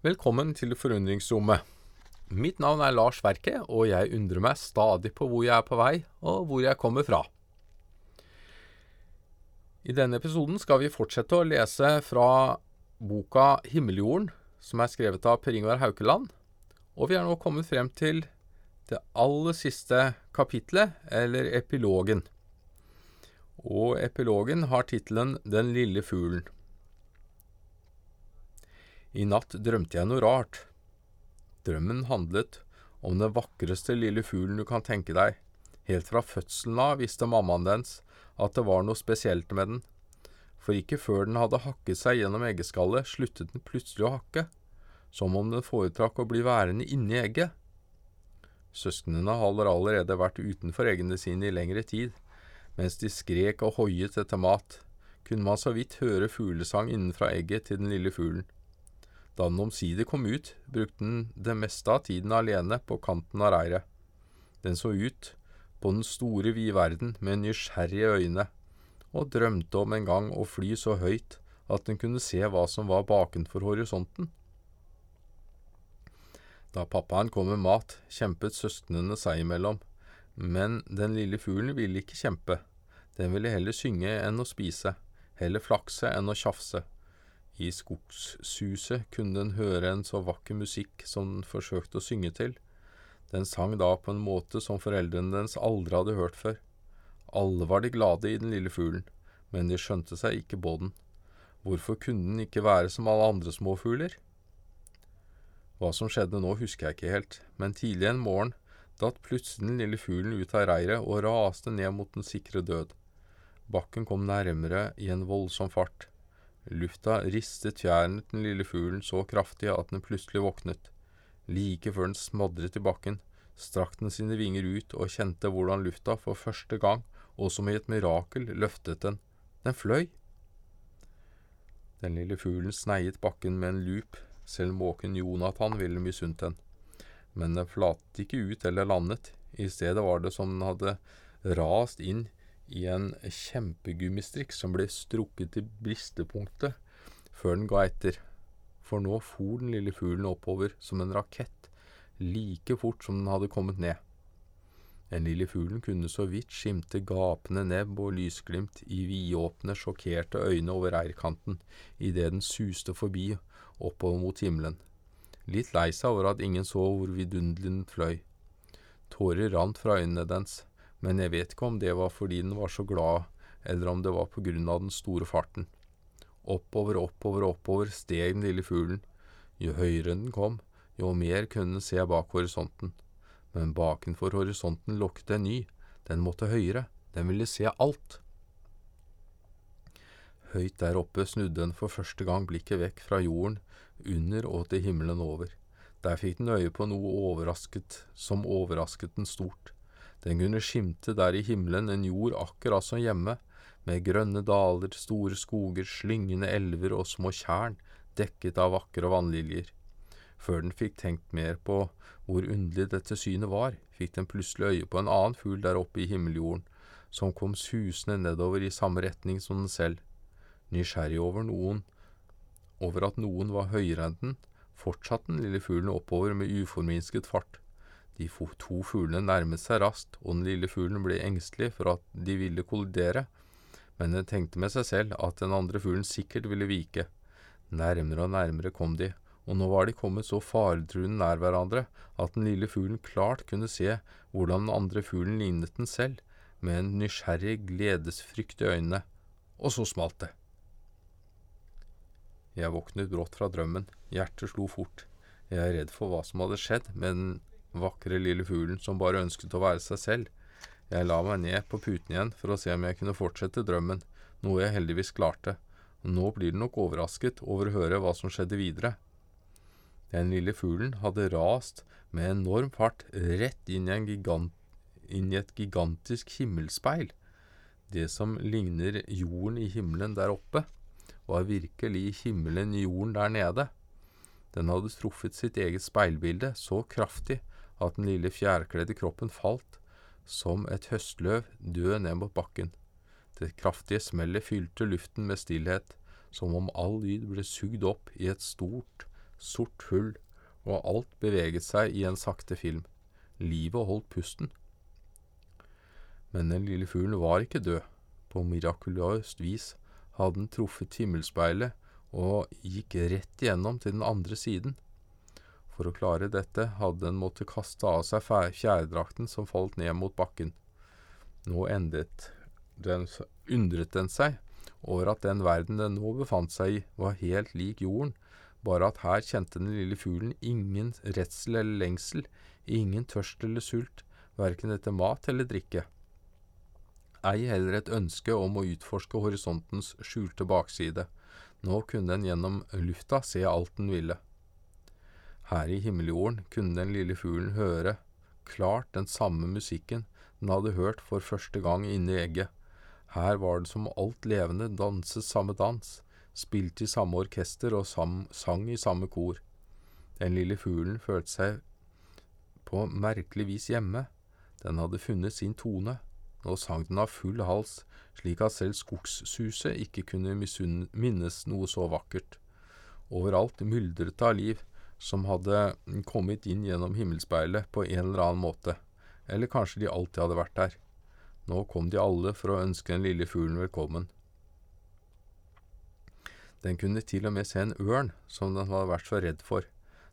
Velkommen til Forundringsrommet. Mitt navn er Lars Verke, og jeg undrer meg stadig på hvor jeg er på vei, og hvor jeg kommer fra. I denne episoden skal vi fortsette å lese fra boka Himmeljorden, som er skrevet av Per Ingvar Haukeland, og vi er nå kommet frem til det aller siste kapitlet, eller epilogen. Og epilogen har tittelen Den lille fuglen. I natt drømte jeg noe rart. Drømmen handlet om den vakreste lille fuglen du kan tenke deg. Helt fra fødselen av visste mammaen dens at det var noe spesielt med den, for ikke før den hadde hakket seg gjennom eggeskallet, sluttet den plutselig å hakke, som om den foretrakk å bli værende inni egget. Søsknene hadde allerede vært utenfor eggene sine i lengre tid, mens de skrek og hoiet etter mat, kunne man så vidt høre fuglesang innenfra egget til den lille fuglen. Da den omsider kom ut, brukte den det meste av tiden alene på kanten av reiret. Den så ut på den store vide verden med nysgjerrige øyne, og drømte om en gang å fly så høyt at den kunne se hva som var bakenfor horisonten. Da pappaen kom med mat, kjempet søsknene seg imellom, men den lille fuglen ville ikke kjempe, den ville heller synge enn å spise, heller flakse enn å tjafse. I skogssuset kunne den høre en så vakker musikk som den forsøkte å synge til. Den sang da på en måte som foreldrene dens aldri hadde hørt før. Alle var de glade i den lille fuglen, men de skjønte seg ikke på den. Hvorfor kunne den ikke være som alle andre småfugler? Hva som skjedde nå, husker jeg ikke helt, men tidlig en morgen datt plutselig den lille fuglen ut av reiret og raste ned mot den sikre død. Bakken kom nærmere i en voldsom fart. Lufta ristet fjærene til den lille fuglen så kraftig at den plutselig våknet. Like før den smadret i bakken, strakk den sine vinger ut og kjente hvordan lufta for første gang, og som i et mirakel, løftet den. Den fløy. Den lille fuglen sneiet bakken med en lup, selv måken Jonathan ville misunt den. Men den flatet ikke ut eller landet, i stedet var det som den hadde rast inn i en kjempegummistrikk som ble strukket til bristepunktet før den ga etter, for nå for den lille fuglen oppover som en rakett, like fort som den hadde kommet ned. Den lille fuglen kunne så vidt skimte gapende nebb og lysglimt i vidåpne, sjokkerte øyne over eirkanten idet den suste forbi oppover mot himmelen, litt lei seg over at ingen så hvor vidunderlig den fløy. Tårer rant fra øynene dens men jeg vet ikke om det var fordi den var så glad, eller om det var av den store farten. Oppover, oppover, oppover steg den lille fuglen. Jo høyere den kom, jo mer kunne den se bak horisonten. Men bakenfor horisonten lukket en ny, den måtte høyere, den ville se alt. Høyt der oppe snudde den for første gang blikket vekk fra jorden, under og til himmelen over. Der fikk den øye på noe overrasket, som overrasket den stort. Den kunne skimte der i himmelen en jord akkurat som hjemme, med grønne daler, store skoger, slyngende elver og små tjern dekket av vakre vannliljer. Før den fikk tenkt mer på hvor underlig dette synet var, fikk den plutselig øye på en annen fugl der oppe i himmeljorden, som kom susende nedover i samme retning som den selv. Nysgjerrig over noen, over at noen var høyere enn den, fortsatte den lille fuglen oppover med uforminsket fart. De to fuglene nærmet seg raskt, og den lille fuglen ble engstelig for at de ville kollidere, men den tenkte med seg selv at den andre fuglen sikkert ville vike. Nærmere og nærmere kom de, og nå var de kommet så faretruende nær hverandre at den lille fuglen klart kunne se hvordan den andre fuglen lignet den selv, med en nysgjerrig, gledesfrykt i øynene. Og så smalt det. Jeg våknet brått fra drømmen, hjertet slo fort. Jeg er redd for hva som hadde skjedd med den vakre lille fuglen som bare ønsket å være seg selv. Jeg la meg ned på puten igjen for å se om jeg kunne fortsette drømmen, noe jeg heldigvis klarte. Nå blir du nok overrasket over å høre hva som skjedde videre. Den lille fuglen hadde rast med enorm fart rett inn i, gigant, inn i et gigantisk himmelspeil. Det som ligner jorden i himmelen der oppe, var virkelig himmelen i jorden der nede. Den hadde truffet sitt eget speilbilde så kraftig at den lille fjærkledde kroppen falt som et høstløv død ned mot bakken. Det kraftige smellet fylte luften med stillhet, som om all lyd ble sugd opp i et stort, sort hull, og alt beveget seg i en sakte film. Livet holdt pusten. Men den lille fuglen var ikke død. På mirakuløst vis hadde den truffet himmelspeilet og gikk rett igjennom til den andre siden. For å klare dette hadde den måttet kaste av seg fjærdrakten som falt ned mot bakken. Nå den, undret den seg over at den verden den nå befant seg i, var helt lik jorden, bare at her kjente den lille fuglen ingen redsel eller lengsel, ingen tørst eller sult, verken etter mat eller drikke. Ei heller et ønske om å utforske horisontens skjulte bakside. Nå kunne den gjennom lufta se alt den ville. Her i himmeljorden kunne den lille fuglen høre klart den samme musikken den hadde hørt for første gang inne i egget. Her var det som alt levende danset samme dans, spilte i samme orkester og sam sang i samme kor. Den lille fuglen følte seg på merkelig vis hjemme, den hadde funnet sin tone, nå sang den av full hals, slik at selv skogssuset ikke kunne minnes noe så vakkert. Overalt myldret det av liv, som hadde kommet inn gjennom himmelspeilet på en eller annen måte, eller kanskje de alltid hadde vært der. Nå kom de alle for å ønske den lille fuglen velkommen. Den kunne til og med se en ørn som den hadde vært så redd for.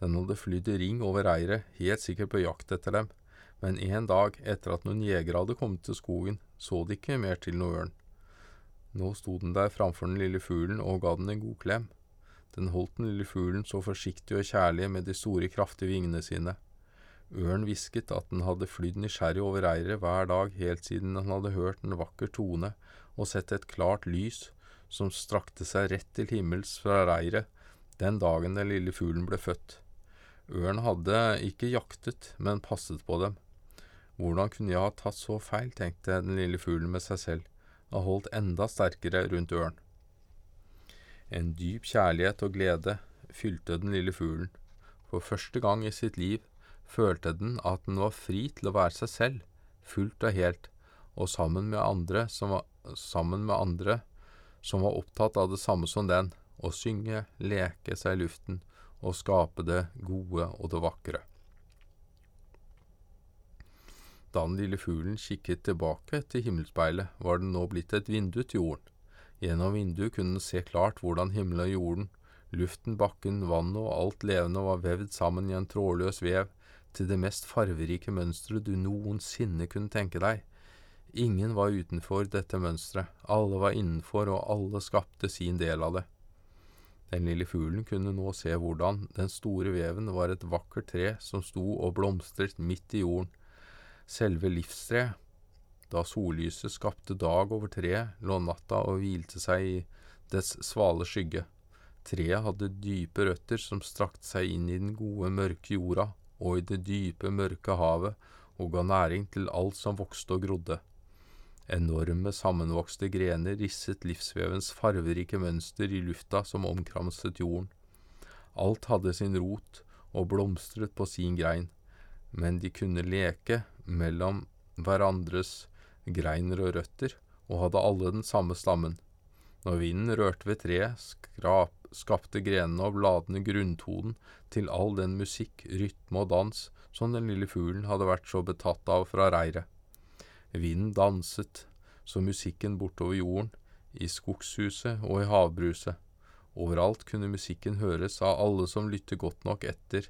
Den hadde flydd i ring over reiret, helt sikkert på jakt etter dem, men en dag etter at noen jegere hadde kommet til skogen, så de ikke mer til noen ørn. Nå sto den der framfor den lille fuglen og ga den en god klem. Den holdt den lille fuglen så forsiktig og kjærlig med de store, kraftige vingene sine. Ørn hvisket at den hadde flydd nysgjerrig over reiret hver dag helt siden han hadde hørt en vakker tone og sett et klart lys som strakte seg rett til himmels fra reiret den dagen den lille fuglen ble født. Ørn hadde ikke jaktet, men passet på dem. Hvordan kunne jeg ha tatt så feil, tenkte den lille fuglen med seg selv, og holdt enda sterkere rundt ørn. En dyp kjærlighet og glede fylte den lille fuglen. For første gang i sitt liv følte den at den var fri til å være seg selv, fullt og helt, og sammen med andre som var, med andre som var opptatt av det samme som den, å synge, leke seg i luften og skape det gode og det vakre. Da den lille fuglen kikket tilbake til himmelspeilet, var den nå blitt et vindu til jorden. Gjennom vinduet kunne den se klart hvordan himmelen og jorden, luften, bakken, vannet og alt levende var vevd sammen i en trådløs vev til det mest farverike mønsteret du noensinne kunne tenke deg. Ingen var utenfor dette mønsteret, alle var innenfor, og alle skapte sin del av det. Den lille fuglen kunne nå se hvordan den store veven var et vakkert tre som sto og blomstret midt i jorden, selve livstreet. Da sollyset skapte dag over treet, lå natta og hvilte seg i dets svale skygge. Treet hadde dype røtter som strakte seg inn i den gode, mørke jorda og i det dype, mørke havet, og ga næring til alt som vokste og grodde. Enorme, sammenvokste grener risset livsvevens farverike mønster i lufta som omkramset jorden. Alt hadde sin rot og blomstret på sin grein, men de kunne leke mellom hverandres greiner og røtter, og hadde alle den samme stammen. Når vinden rørte ved treet, skrap, skapte grenene og bladene grunntonen til all den musikk, rytme og dans som den lille fuglen hadde vært så betatt av fra reiret. Vinden danset, så musikken bortover jorden, i skogshuset og i havbruset. Overalt kunne musikken høres av alle som lytter godt nok etter,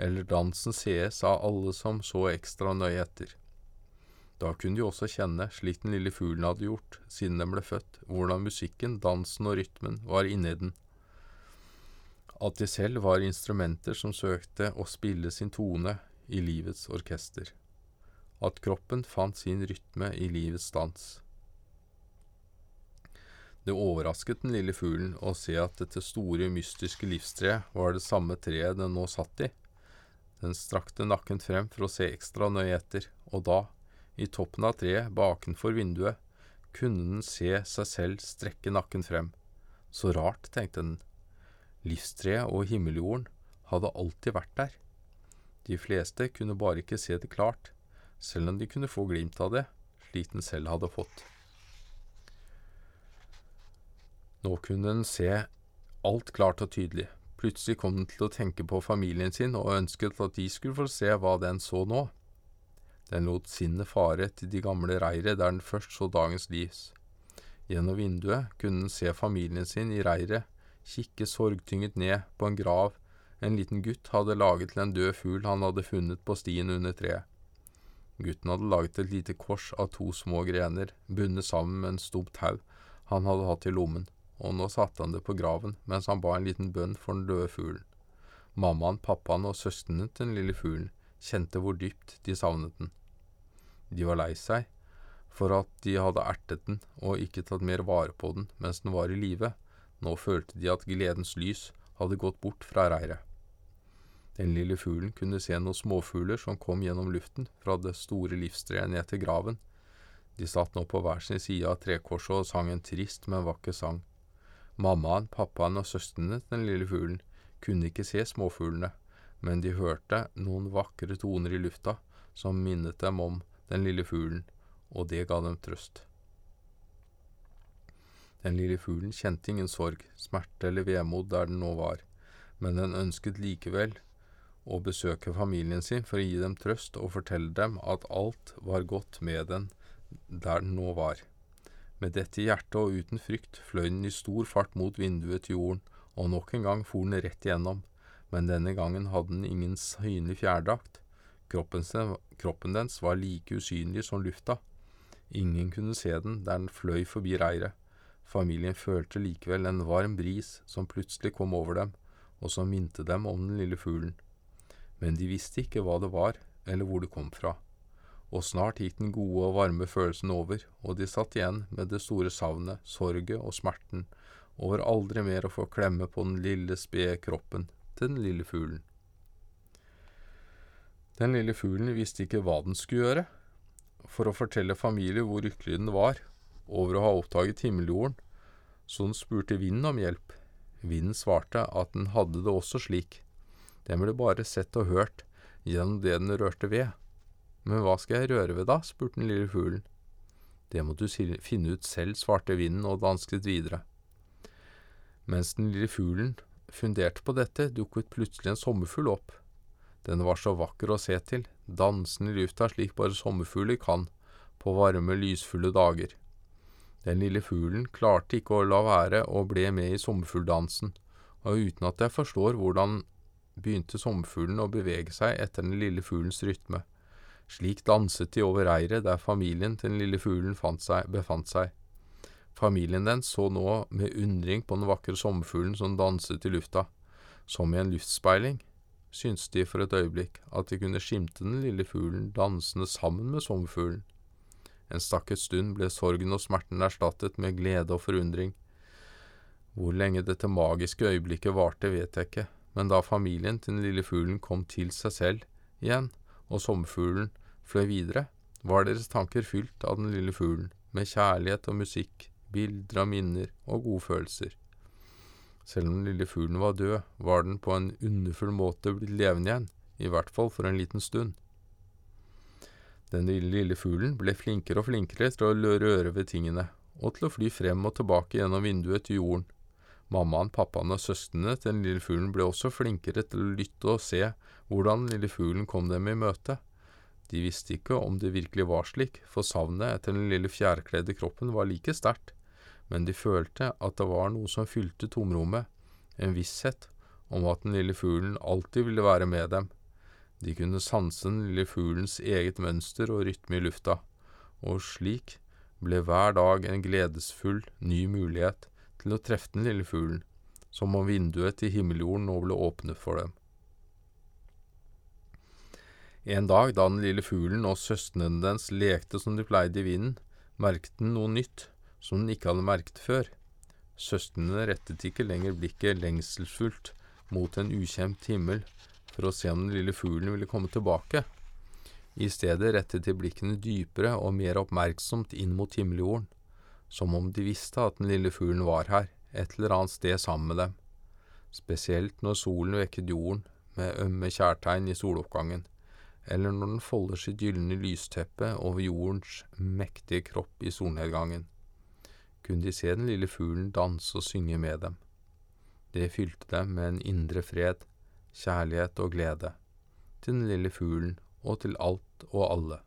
eller dansen sees av alle som så ekstra nøye etter. Da kunne de også kjenne, slik den lille fuglen hadde gjort siden den ble født, hvordan musikken, dansen og rytmen var inni den. At de selv var instrumenter som søkte å spille sin tone i livets orkester at kroppen fant sin rytme i livets dans. Det overrasket den lille fuglen å se at dette store, mystiske livstreet var det samme treet den nå satt i. Den strakte nakken frem for å se ekstra nøye etter, og da, i toppen av treet bakenfor vinduet, kunne den se seg selv strekke nakken frem. Så rart, tenkte den. Livstreet og himmeljorden hadde alltid vært der. De fleste kunne bare ikke se det klart, selv om de kunne få glimt av det, slik den selv hadde fått. Nå kunne den se alt klart og tydelig. Plutselig kom den til å tenke på familien sin og ønsket at de skulle få se hva den så nå. Den lot sinnet fare til de gamle reiret der den først så dagens lys. Gjennom vinduet kunne den se familien sin i reiret, kikke sorgtynget ned på en grav en liten gutt hadde laget til en død fugl han hadde funnet på stien under treet. Gutten hadde laget et lite kors av to små grener, bundet sammen med en stump tau han hadde hatt i lommen, og nå satte han det på graven mens han ba en liten bønn for den døde fuglen. Mammaen, pappaen og søstrene til den lille fuglen kjente hvor dypt de savnet den. De var lei seg for at de hadde ertet den og ikke tatt mer vare på den mens den var i live. Nå følte de at gledens lys hadde gått bort fra reiret. Den lille fuglen kunne se noen småfugler som kom gjennom luften fra det store livstreet ned til graven. De satt nå på hver sin side av trekorset og sang en trist, men vakker sang. Mammaen, pappaen og søstrene til den lille fuglen kunne ikke se småfuglene, men de hørte noen vakre toner i lufta som minnet dem om den lille fuglen, og det ga dem trøst. Den lille fuglen kjente ingen sorg, smerte eller vemod der den nå var, men den ønsket likevel å besøke familien sin for å gi dem trøst og fortelle dem at alt var godt med den der den nå var. Med dette i hjertet og uten frykt fløy den i stor fart mot vinduet til jorden, og nok en gang for den rett igjennom, men denne gangen hadde den ingen synlig fjærdrakt. Kroppen, kroppen dens var like usynlig som lufta. Ingen kunne se den der den fløy forbi reiret. Familien følte likevel en varm bris som plutselig kom over dem, og som minte dem om den lille fuglen men de visste ikke hva det var, eller hvor det kom fra. Og snart gikk den gode og varme følelsen over, og de satt igjen med det store savnet, sorget og smerten over aldri mer å få klemme på den lille, spede kroppen til den lille fuglen. Den lille fuglen visste ikke hva den skulle gjøre. For å fortelle familien hvor lykkelig den var over å ha oppdaget himmeljorden, så den spurte vinden om hjelp. Vinden svarte at den hadde det også slik, den ble bare sett og hørt gjennom det den rørte ved. Men hva skal jeg røre ved da? spurte den lille fuglen. Det må du finne ut selv, svarte vinden og dansket videre. Mens den lille fuglen funderte på dette, dukket plutselig en sommerfugl opp. Den var så vakker å se til, dansende i lufta slik bare sommerfugler kan, på varme, lysfulle dager. Den lille fuglen klarte ikke å la være og ble med i sommerfugldansen, og uten at jeg forstår hvordan begynte sommerfuglen å bevege seg etter den lille fuglens rytme. Slik danset de over reiret der familien til den lille fuglen seg, befant seg. Familien den så nå med undring på den vakre sommerfuglen som danset i lufta. Som i en luftspeiling syntes de for et øyeblikk at de kunne skimte den lille fuglen dansende sammen med sommerfuglen. En stakket stund ble sorgen og smerten erstattet med glede og forundring. Hvor lenge dette magiske øyeblikket varte, vet jeg ikke, men da familien til den lille fuglen kom til seg selv igjen, og sommerfuglen fløy videre, var deres tanker fylt av den lille fuglen, med kjærlighet og musikk, bilder av minner og godfølelser. Selv om den lille fuglen var død, var den på en underfull måte blitt levende igjen, i hvert fall for en liten stund. Den lille fuglen ble flinkere og flinkere til å røre ved tingene, og til å fly frem og tilbake gjennom vinduet til jorden, Mammaen, pappaen og søstrene til den lille fuglen ble også flinkere til å lytte og se hvordan den lille fuglen kom dem i møte. De visste ikke om det virkelig var slik, for savnet etter den lille fjærkledde kroppen var like sterkt, men de følte at det var noe som fylte tomrommet, en visshet om at den lille fuglen alltid ville være med dem. De kunne sanse den lille fuglens eget mønster og rytme i lufta, og slik ble hver dag en gledesfull, ny mulighet til å treffe den lille fuglen, som om vinduet til himmeljorden nå ble åpnet for dem. En dag da den lille fuglen og søstrene dens lekte som de pleide i vinden, merket den noe nytt som den ikke hadde merket før. Søstrene rettet ikke lenger blikket lengselsfullt mot en ukjent himmel for å se om den lille fuglen ville komme tilbake. I stedet rettet de blikkene dypere og mer oppmerksomt inn mot himmeljorden som om de visste at den lille fuglen var her, et eller annet sted sammen med dem, spesielt når solen vekket jorden med ømme kjærtegn i soloppgangen, eller når den folder sitt gylne lysteppe over jordens mektige kropp i solnedgangen, kunne de se den lille fuglen danse og synge med dem. Det fylte dem med en indre fred, kjærlighet og glede, til den lille fuglen og til alt og alle.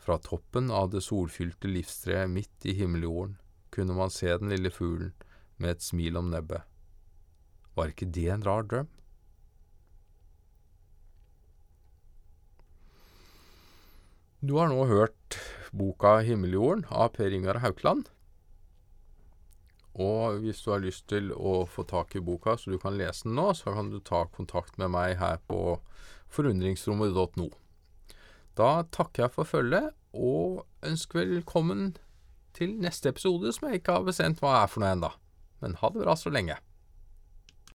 Fra toppen av det solfylte livstreet midt i himmeljorden kunne man se den lille fuglen med et smil om nebbet. Var ikke det en rar drøm? Du har nå hørt boka Himmeljorden av Per Ingar Haukeland. Og hvis du har lyst til å få tak i boka så du kan lese den nå, så kan du ta kontakt med meg her på forundringsrommet.no. Da takker jeg for følget, og ønsker velkommen til neste episode, som jeg ikke har bestemt hva er for noe ennå. Men ha det bra så lenge.